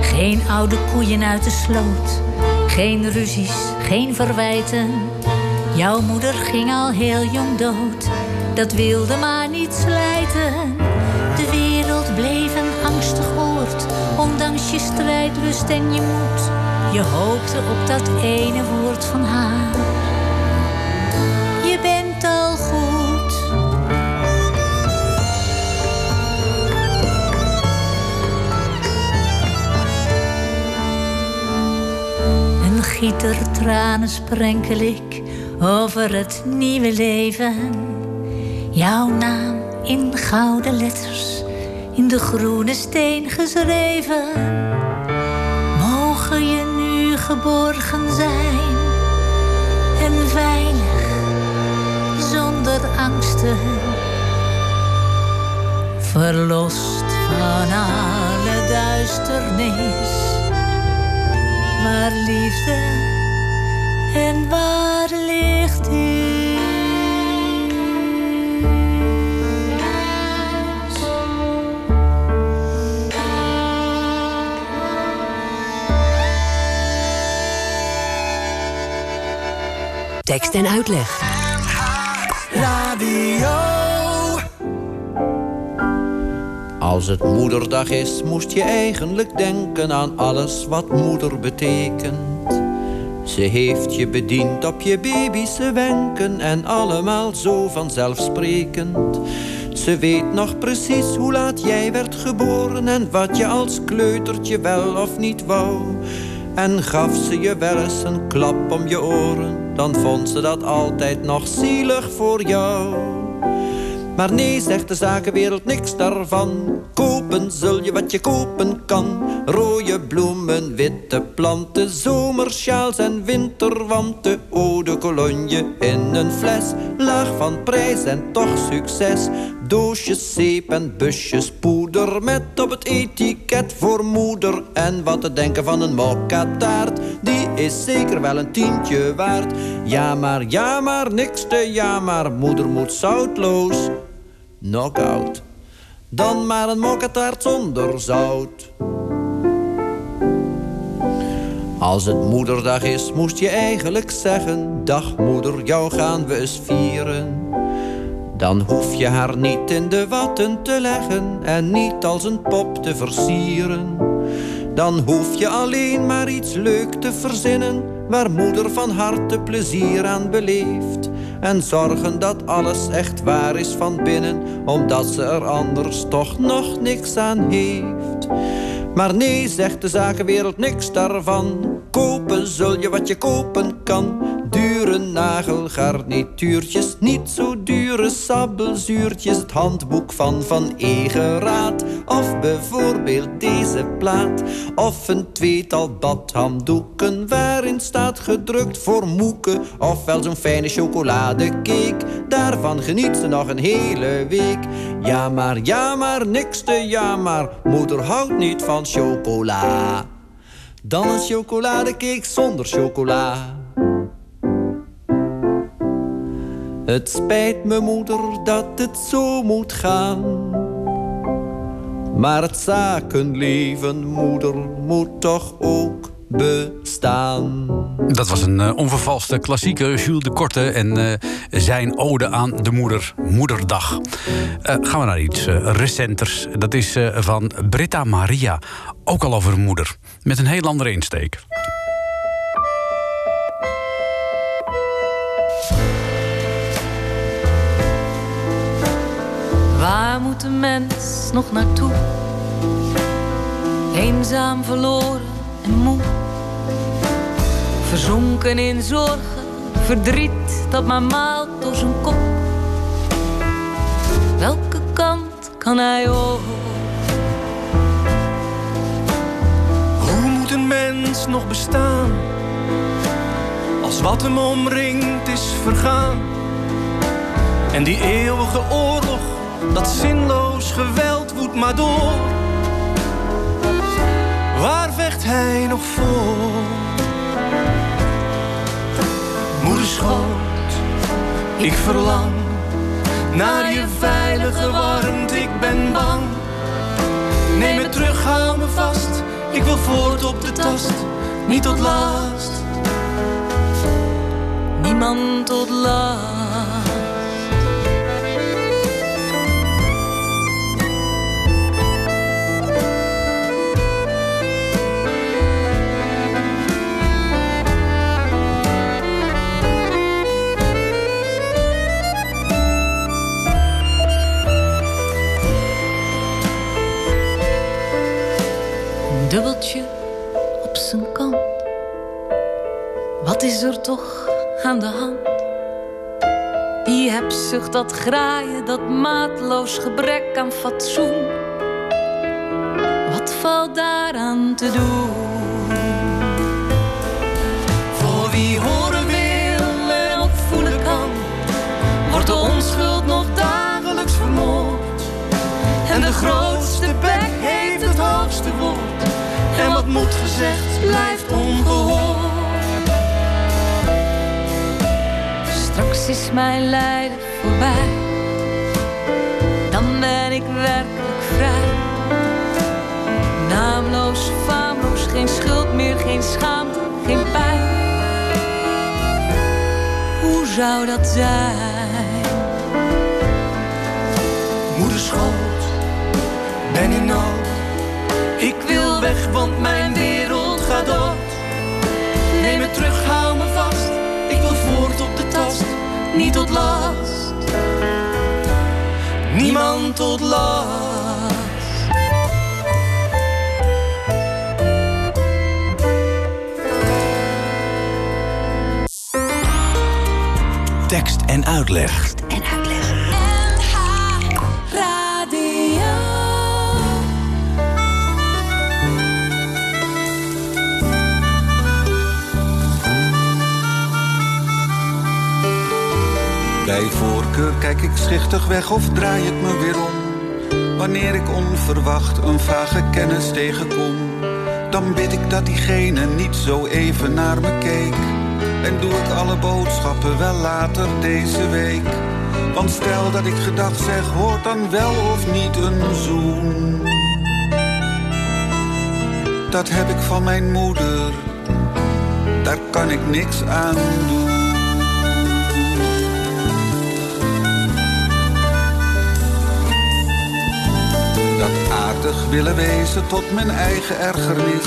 Geen oude koeien uit de sloot. Geen ruzies, geen verwijten. Jouw moeder ging al heel jong dood. Dat wilde maar niet slijten. Strijdlust en je moed. Je hoopte op dat ene woord van haar. Je bent al goed. Een gieter tranen sprenkel ik over het nieuwe leven. Jouw naam in gouden letters, in de groene steen geschreven. Geborgen zijn en veilig, zonder angsten. Verlost van alle duisternis, waar liefde en waar ligt u? Tekst en uitleg. Als het moederdag is, moest je eigenlijk denken aan alles wat moeder betekent. Ze heeft je bediend op je baby's wenken en allemaal zo vanzelfsprekend. Ze weet nog precies hoe laat jij werd geboren en wat je als kleutertje wel of niet wou. En gaf ze je wel eens een klap om je oren, dan vond ze dat altijd nog zielig voor jou. Maar nee, zegt de zakenwereld niks daarvan. Zul je wat je kopen kan. Rode bloemen, witte planten, zomersjaals en winterwanten. Eau de cologne in een fles. Laag van prijs en toch succes. Doosjes zeep en busjes poeder. Met op het etiket voor moeder. En wat te denken van een mokkataart. Die is zeker wel een tientje waard. Ja maar, ja maar, niks te ja maar. Moeder moet zoutloos knock-out. Dan maar een mokkataart zonder zout. Als het moederdag is, moest je eigenlijk zeggen... Dag moeder, jou gaan we eens vieren. Dan hoef je haar niet in de watten te leggen... en niet als een pop te versieren. Dan hoef je alleen maar iets leuk te verzinnen... waar moeder van harte plezier aan beleeft... En zorgen dat alles echt waar is van binnen Omdat ze er anders toch nog niks aan heeft. Maar nee, zegt de zakenwereld niks daarvan. Kopen zul je wat je kopen kan Dure nagelgarnituurtjes Niet zo dure sabbelzuurtjes Het handboek van Van Egeraat. Of bijvoorbeeld deze plaat Of een tweetal badhanddoeken Waarin staat gedrukt voor moeken Ofwel zo'n fijne chocoladecake Daarvan geniet ze nog een hele week. Ja maar, ja maar, niks te ja maar Moeder houdt niet van chocola. Dan een chocoladecake zonder chocola. Het spijt me moeder dat het zo moet gaan. Maar het zakenleven, moeder, moet toch ook bestaan. Dat was een uh, onvervalste klassieker, Jules de Korte... en uh, zijn ode aan de moeder, Moederdag. Uh, gaan we naar iets recenters. Dat is van Britta Maria, ook al over moeder. Met een heel andere insteek. Waar moet een mens nog naartoe? Eenzaam, verloren en moe. Verzonken in zorgen, verdriet dat maar maalt door zijn kop. Welke kant kan hij op? Hoe moet een mens nog bestaan? Als wat hem omringt is vergaan. En die eeuwige oorlog, dat zinloos geweld woedt maar door. Waar vecht hij nog voor? Moederschoot, ik verlang naar je veilige warmte, ik ben bang. Neem me terug, hou me vast, Ik wil voort op de tast, niet tot last. Niemand tot last. Wat is er toch aan de hand? Die hebzucht, dat graaien, dat maatloos gebrek aan fatsoen. Wat valt daaraan te doen? Voor wie horen wil en opvoeden kan, wordt de onschuld nog dagelijks vermoord. En de grootste bek heeft het hoogste woord. En wat moet gezegd, is mijn lijden voorbij. Dan ben ik werkelijk vrij. Naamloos, faamloos, geen schuld meer, geen schaamte, geen pijn. Hoe zou dat zijn? Moeder schoot, ben in nood. Ik wil weg, want mijn niet tot last. Niemand tot last. Tekst en uitleg. Bij voorkeur kijk ik schichtig weg of draai ik me weer om. Wanneer ik onverwacht een vage kennis tegenkom, dan bid ik dat diegene niet zo even naar me keek. En doe ik alle boodschappen wel later deze week. Want stel dat ik gedag zeg, hoort dan wel of niet een zoen. Dat heb ik van mijn moeder, daar kan ik niks aan doen. Willen wezen tot mijn eigen ergernis.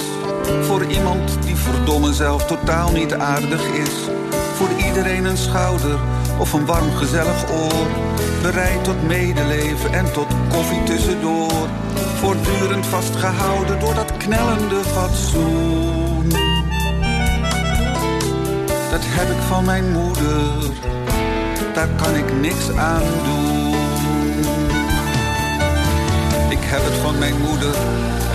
Voor iemand die verdomme zelf totaal niet aardig is. Voor iedereen een schouder of een warm gezellig oor. Bereid tot medeleven en tot koffie tussendoor. Voortdurend vastgehouden door dat knellende fatsoen. Dat heb ik van mijn moeder, daar kan ik niks aan doen. Heb het van mijn moeder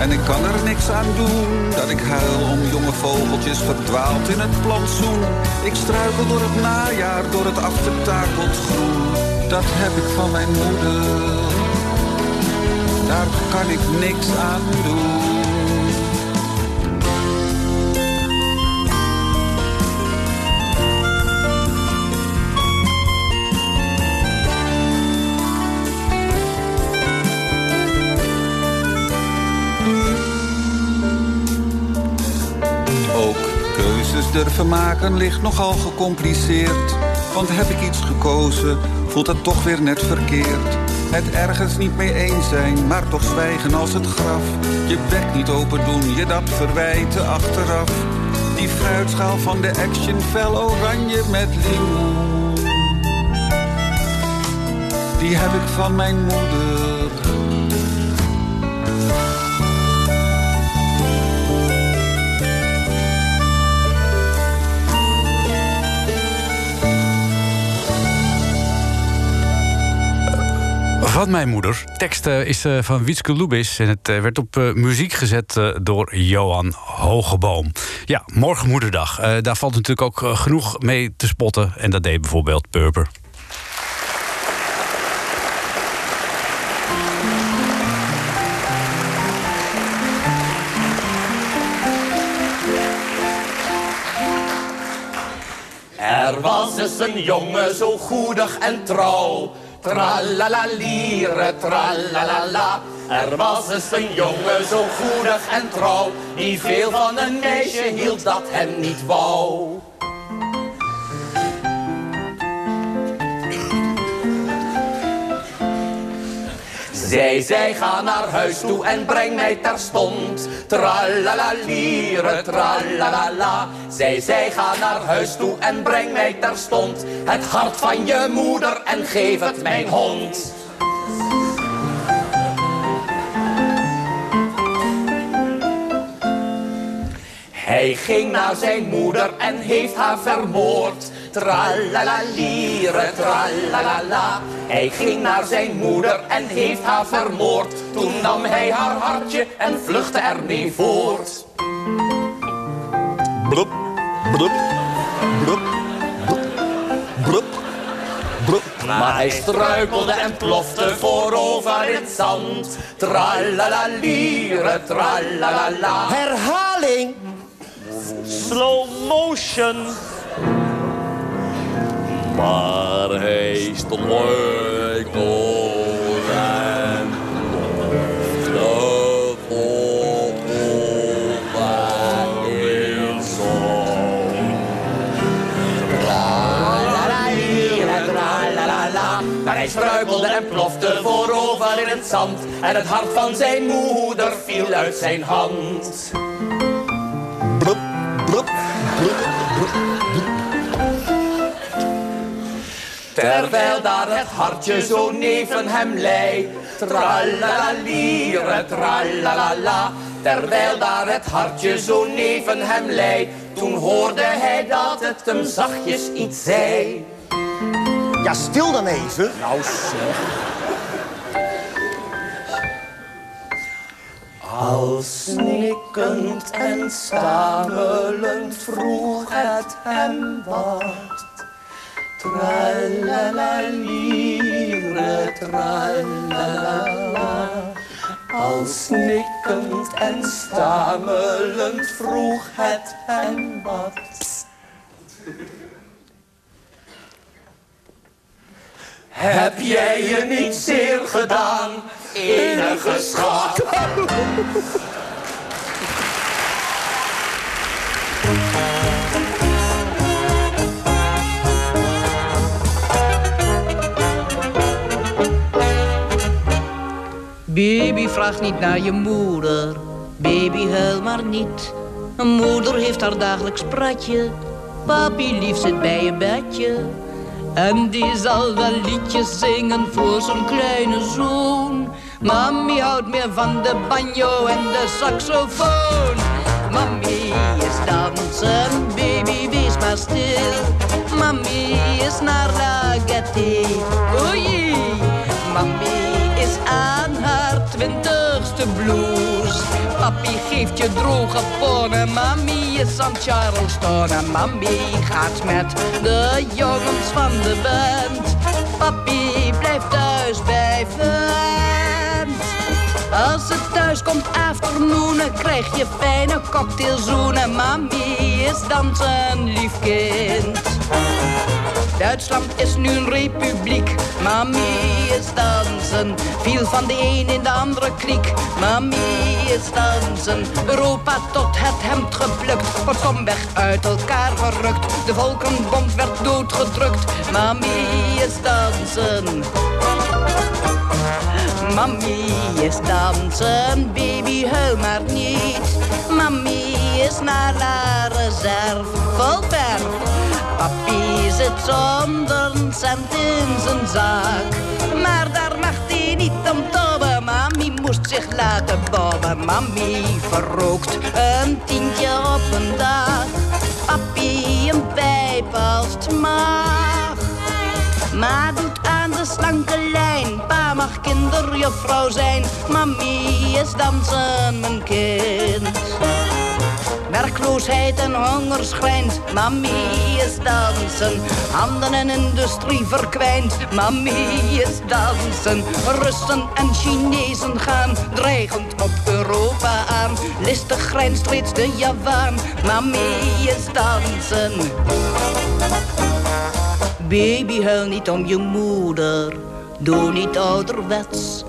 en ik kan er niks aan doen. Dat ik huil om jonge vogeltjes verdwaald in het plantsoen. Ik struikel door het najaar, door het afgetakeld groen. Dat heb ik van mijn moeder, daar kan ik niks aan doen. Durven maken ligt nogal gecompliceerd. Want heb ik iets gekozen, voelt dat toch weer net verkeerd. Het ergens niet mee eens zijn, maar toch zwijgen als het graf. Je bek niet open doen, je dat verwijten achteraf. Die fruitschaal van de action fel oranje met limoen. Die heb ik van mijn moeder. Van mijn moeder. Tekst eh, is eh, van Wietske Lubis. En het eh, werd op muziek gezet door Johan Hogeboom. Ja, morgen moederdag. Daar valt natuurlijk ook genoeg mee te spotten. En dat deed bijvoorbeeld Purper. Er was eens een jongen zo goedig en trouw. Tralalaliere, tralalala. Er was eens een jongen zo goedig en trouw, die veel van een meisje hield dat hem niet wou. Zij zei, ga naar huis toe en breng mij terstond. Tralalaliere, tralalala. Zij zei, ga naar huis toe en breng mij terstond. Het hart van je moeder en geef het mijn hond. Hij ging naar zijn moeder en heeft haar vermoord. Tralalaliere, tralalala. Hij ging naar zijn moeder en heeft haar vermoord. Toen nam hij haar hartje en vluchtte ermee voort. Blup, blup, blup, blup, blup. Maar hij struikelde en plofte voorover in het zand. Tralalaliere, tralalala. Herhaling. Slow motion. Maar hij struikelde en plofte voorover in het zand. Tralalaliere, tralalala. Maar hij struikelde en plofte voorover in het zand. En het hart van zijn moeder viel uit zijn hand. Blup, blup, blup, blup. Terwijl daar het hartje zo neven hem lei. Tralalaliere, tralalala. Terwijl daar het hartje zo neven hem lei. Toen hoorde hij dat het hem zachtjes iets zei. Ja, stil dan even. Nou zeg. Al snikkend en stamelend vroeg het hem wat. Tralalaliere, tralalala. Al snikkend en stamelend vroeg het hem wat. Heb jij je niet zeer gedaan, enige schat? Baby, vraag niet naar je moeder. Baby, huil maar niet. Een moeder heeft haar dagelijks pratje. Papi lief zit bij je bedje. En die zal wel liedjes zingen voor zijn kleine zoon. Mami houdt meer van de banjo en de saxofoon. Mami is dansen, baby, wees maar stil. Mami is naar la gaieté, oei. Mami is aan Papi geeft je droge ponnen, mami is aan Charleston. En mami gaat met de jongens van de band. Papi blijft thuis bij vent. Als het thuis komt afternoonen, krijg je fijne cocktailzoenen. Mami is dansen, lief kind. Duitsland is nu een republiek. Mami is dansen. Viel van de een in de andere kriek. Mami is dansen. Europa tot het hemd geplukt. Wordt somweg uit elkaar gerukt. De volkenbond werd doodgedrukt. Mami is dansen. Mami is dansen, baby huil maar niet. Mami is naar la reserve, verf. Papi zit zonder cent in zijn zak. Maar daar mag hij niet om tobben. Mami moest zich laten bobben. Mami verrookt een tientje op een dag. Papi een pijp als het mag. Maar doet aan de slanke lijn. Mag kinderjuffrouw zijn. Mami is dansen, mijn kind. Werkloosheid en honger schrijnt. Mami is dansen. Handen en industrie verkwijnt. Mami is dansen. Russen en Chinezen gaan dreigend op Europa aan. Listig grijnst reeds de Javaan. Mami is dansen. Baby, huil niet om je moeder. Doe niet ouderwets.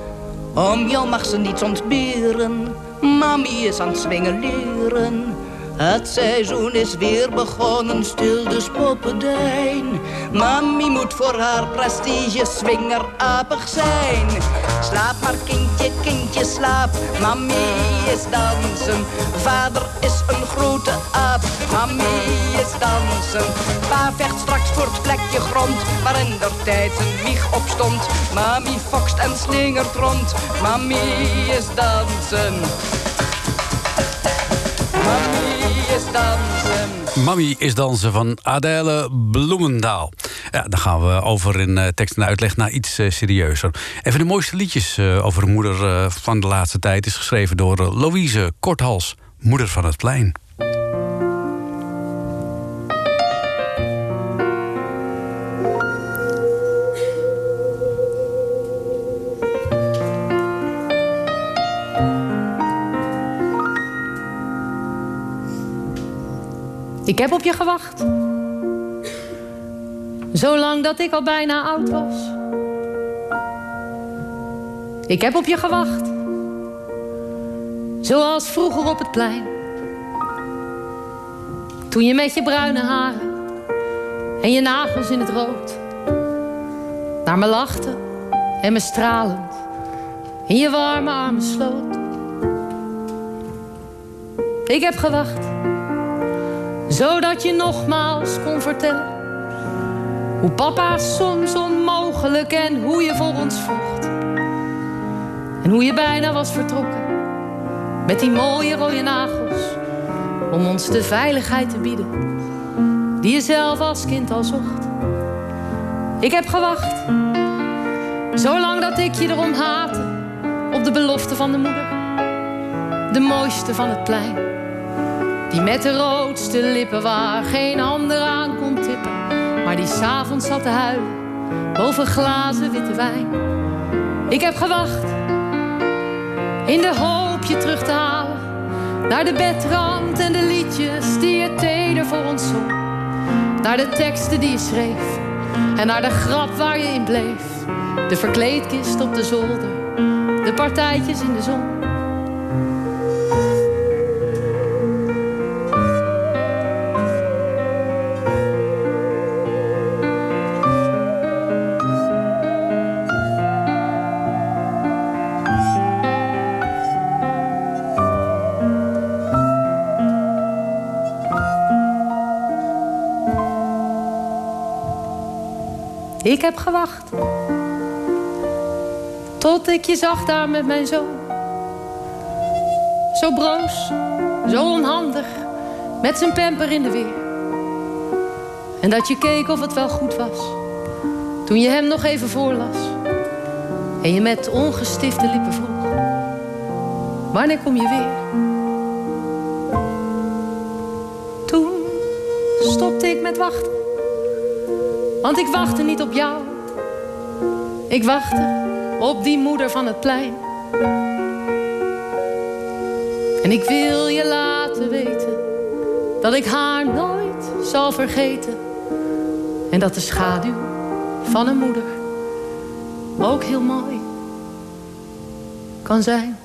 Om jou mag ze niets ontberen. Mami is aan het swingen leren. Het seizoen is weer begonnen, stil de spoppendijn. Mami moet voor haar prestige swingerapig zijn. Slaap maar kindje, kindje, slaap. Mami is dansen. Vader is een grote aap. Mami is dansen. Pa vecht straks voor het plekje grond waar in der tijd zijn wieg op stond. Mami fokst en slingert rond. Mami is dansen. Mami is dansen van Adele Bloemendaal. Ja, dan gaan we over in eh, tekst en uitleg naar iets eh, serieuzer. Een van de mooiste liedjes eh, over de moeder van de laatste tijd... is geschreven door Louise Korthals, moeder van het plein. Ik heb op je gewacht. Zolang dat ik al bijna oud was. Ik heb op je gewacht. Zoals vroeger op het plein. Toen je met je bruine haren en je nagels in het rood naar me lachte en me stralend in je warme armen sloot. Ik heb gewacht zodat je nogmaals kon vertellen hoe papa soms onmogelijk en hoe je voor ons vocht. En hoe je bijna was vertrokken met die mooie rode nagels om ons de veiligheid te bieden die je zelf als kind al zocht. Ik heb gewacht, zolang dat ik je erom haatte op de belofte van de moeder, de mooiste van het plein. Die met de roodste lippen waar geen ander aan kon tippen. Maar die s'avonds zat te huilen boven glazen witte wijn. Ik heb gewacht in de hoop je terug te halen. Naar de bedrand en de liedjes die je teder voor ons zong. Naar de teksten die je schreef. En naar de grap waar je in bleef. De verkleedkist op de zolder. De partijtjes in de zon. Heb gewacht. Tot ik je zag daar met mijn zoon. Zo broos, zo onhandig, met zijn pamper in de weer. En dat je keek of het wel goed was. Toen je hem nog even voorlas. En je met ongestifte lippen vroeg. Wanneer kom je weer? Want ik wachtte niet op jou. Ik wachtte op die moeder van het plein. En ik wil je laten weten dat ik haar nooit zal vergeten. En dat de schaduw van een moeder ook heel mooi kan zijn.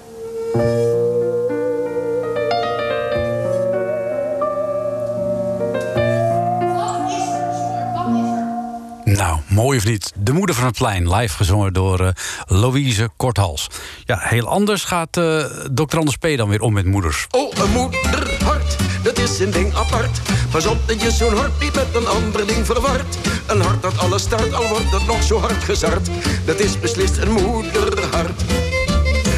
Niet? De moeder van het plein, live gezongen door eh, Louise Korthals. Ja, heel anders gaat eh Dr. Anders P. dan weer om met moeders. Oh, een moederhart, dat is een ding apart. Pas op dat je zo'n hart niet met een ander ding verward. Een hart dat alles start, al wordt het nog zo hard gezard. Dat is beslist een moederhart.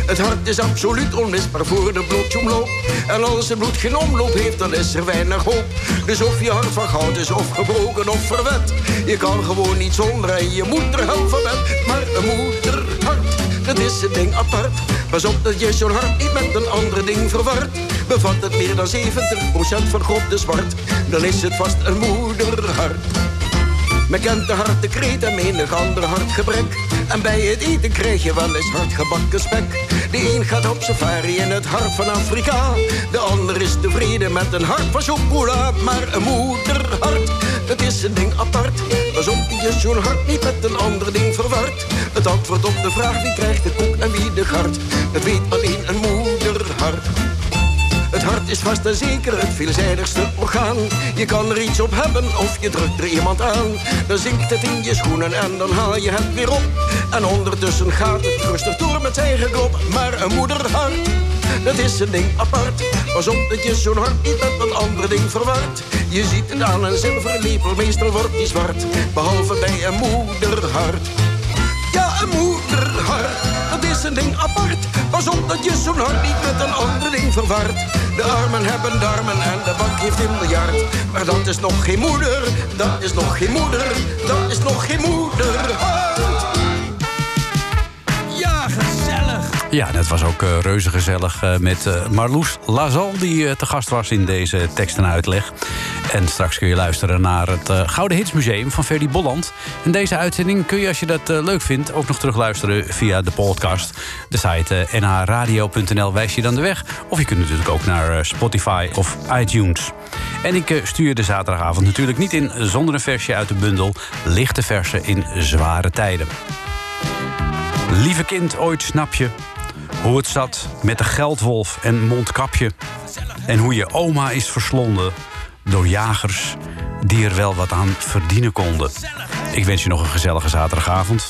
Het hart is absoluut onmisbaar voor de bloedsomloop. En als het bloed geen omloop heeft, dan is er weinig hoop. Dus of je hart van goud is, of gebroken of verwet. Je kan gewoon niet zonder en je moet er helpen met. Maar een moederhart, dat is een ding apart. Pas op dat je zo'n hart niet met een ander ding verward. Bevat het meer dan 70% van God de zwart. Dan is het vast een moederhart. Men kent de hartekreet en menig ander hartgebrek. En bij het eten krijg je wel eens hardgebakken spek. De een gaat op safari in het hart van Afrika. De ander is tevreden met een hart van chocola. Maar een moederhart, dat is een ding apart. Pas op je zo'n hart niet met een ander ding verward. Het antwoord op de vraag wie krijgt de koek en wie de gart. Dat weet alleen een moederhart. Hart is vast en zeker het veelzijdigste orgaan. Je kan er iets op hebben of je drukt er iemand aan. Dan zinkt het in je schoenen en dan haal je het weer op. En ondertussen gaat het rustig door met eigen klop. Maar een moederhart, dat is een ding apart. Pas op dat je zo'n hart niet met een ander ding verward. Je ziet het aan een zilveren lepel, meestal wordt die zwart. Behalve bij een moederhart. Ja, een moederhart, is een ding apart. Pas op dat je zo'n hart niet met een ander ding verward. De armen hebben darmen en de bank heeft een miljard. Maar dat is nog geen moeder, dat is nog geen moeder, dat is nog geen moederhart. Ja, gezellig. Ja, dat was ook eh, reuze gezellig eh, met eh, Marloes Lazal... die te gast was in deze tekst en uitleg. En straks kun je luisteren naar het eh, Gouden Hitsmuseum van Ferdy Bolland. En deze uitzending kun je, als je dat eh, leuk vindt... ook nog terugluisteren via de podcast. De site eh, nhradio.nl wijst je dan de weg. Of je kunt natuurlijk ook naar Spotify of iTunes. En ik stuur de zaterdagavond natuurlijk niet in... zonder een versje uit de bundel Lichte Versen in Zware Tijden. Lieve kind, ooit snap je hoe het zat met de geldwolf en mondkapje. En hoe je oma is verslonden door jagers die er wel wat aan verdienen konden. Ik wens je nog een gezellige zaterdagavond.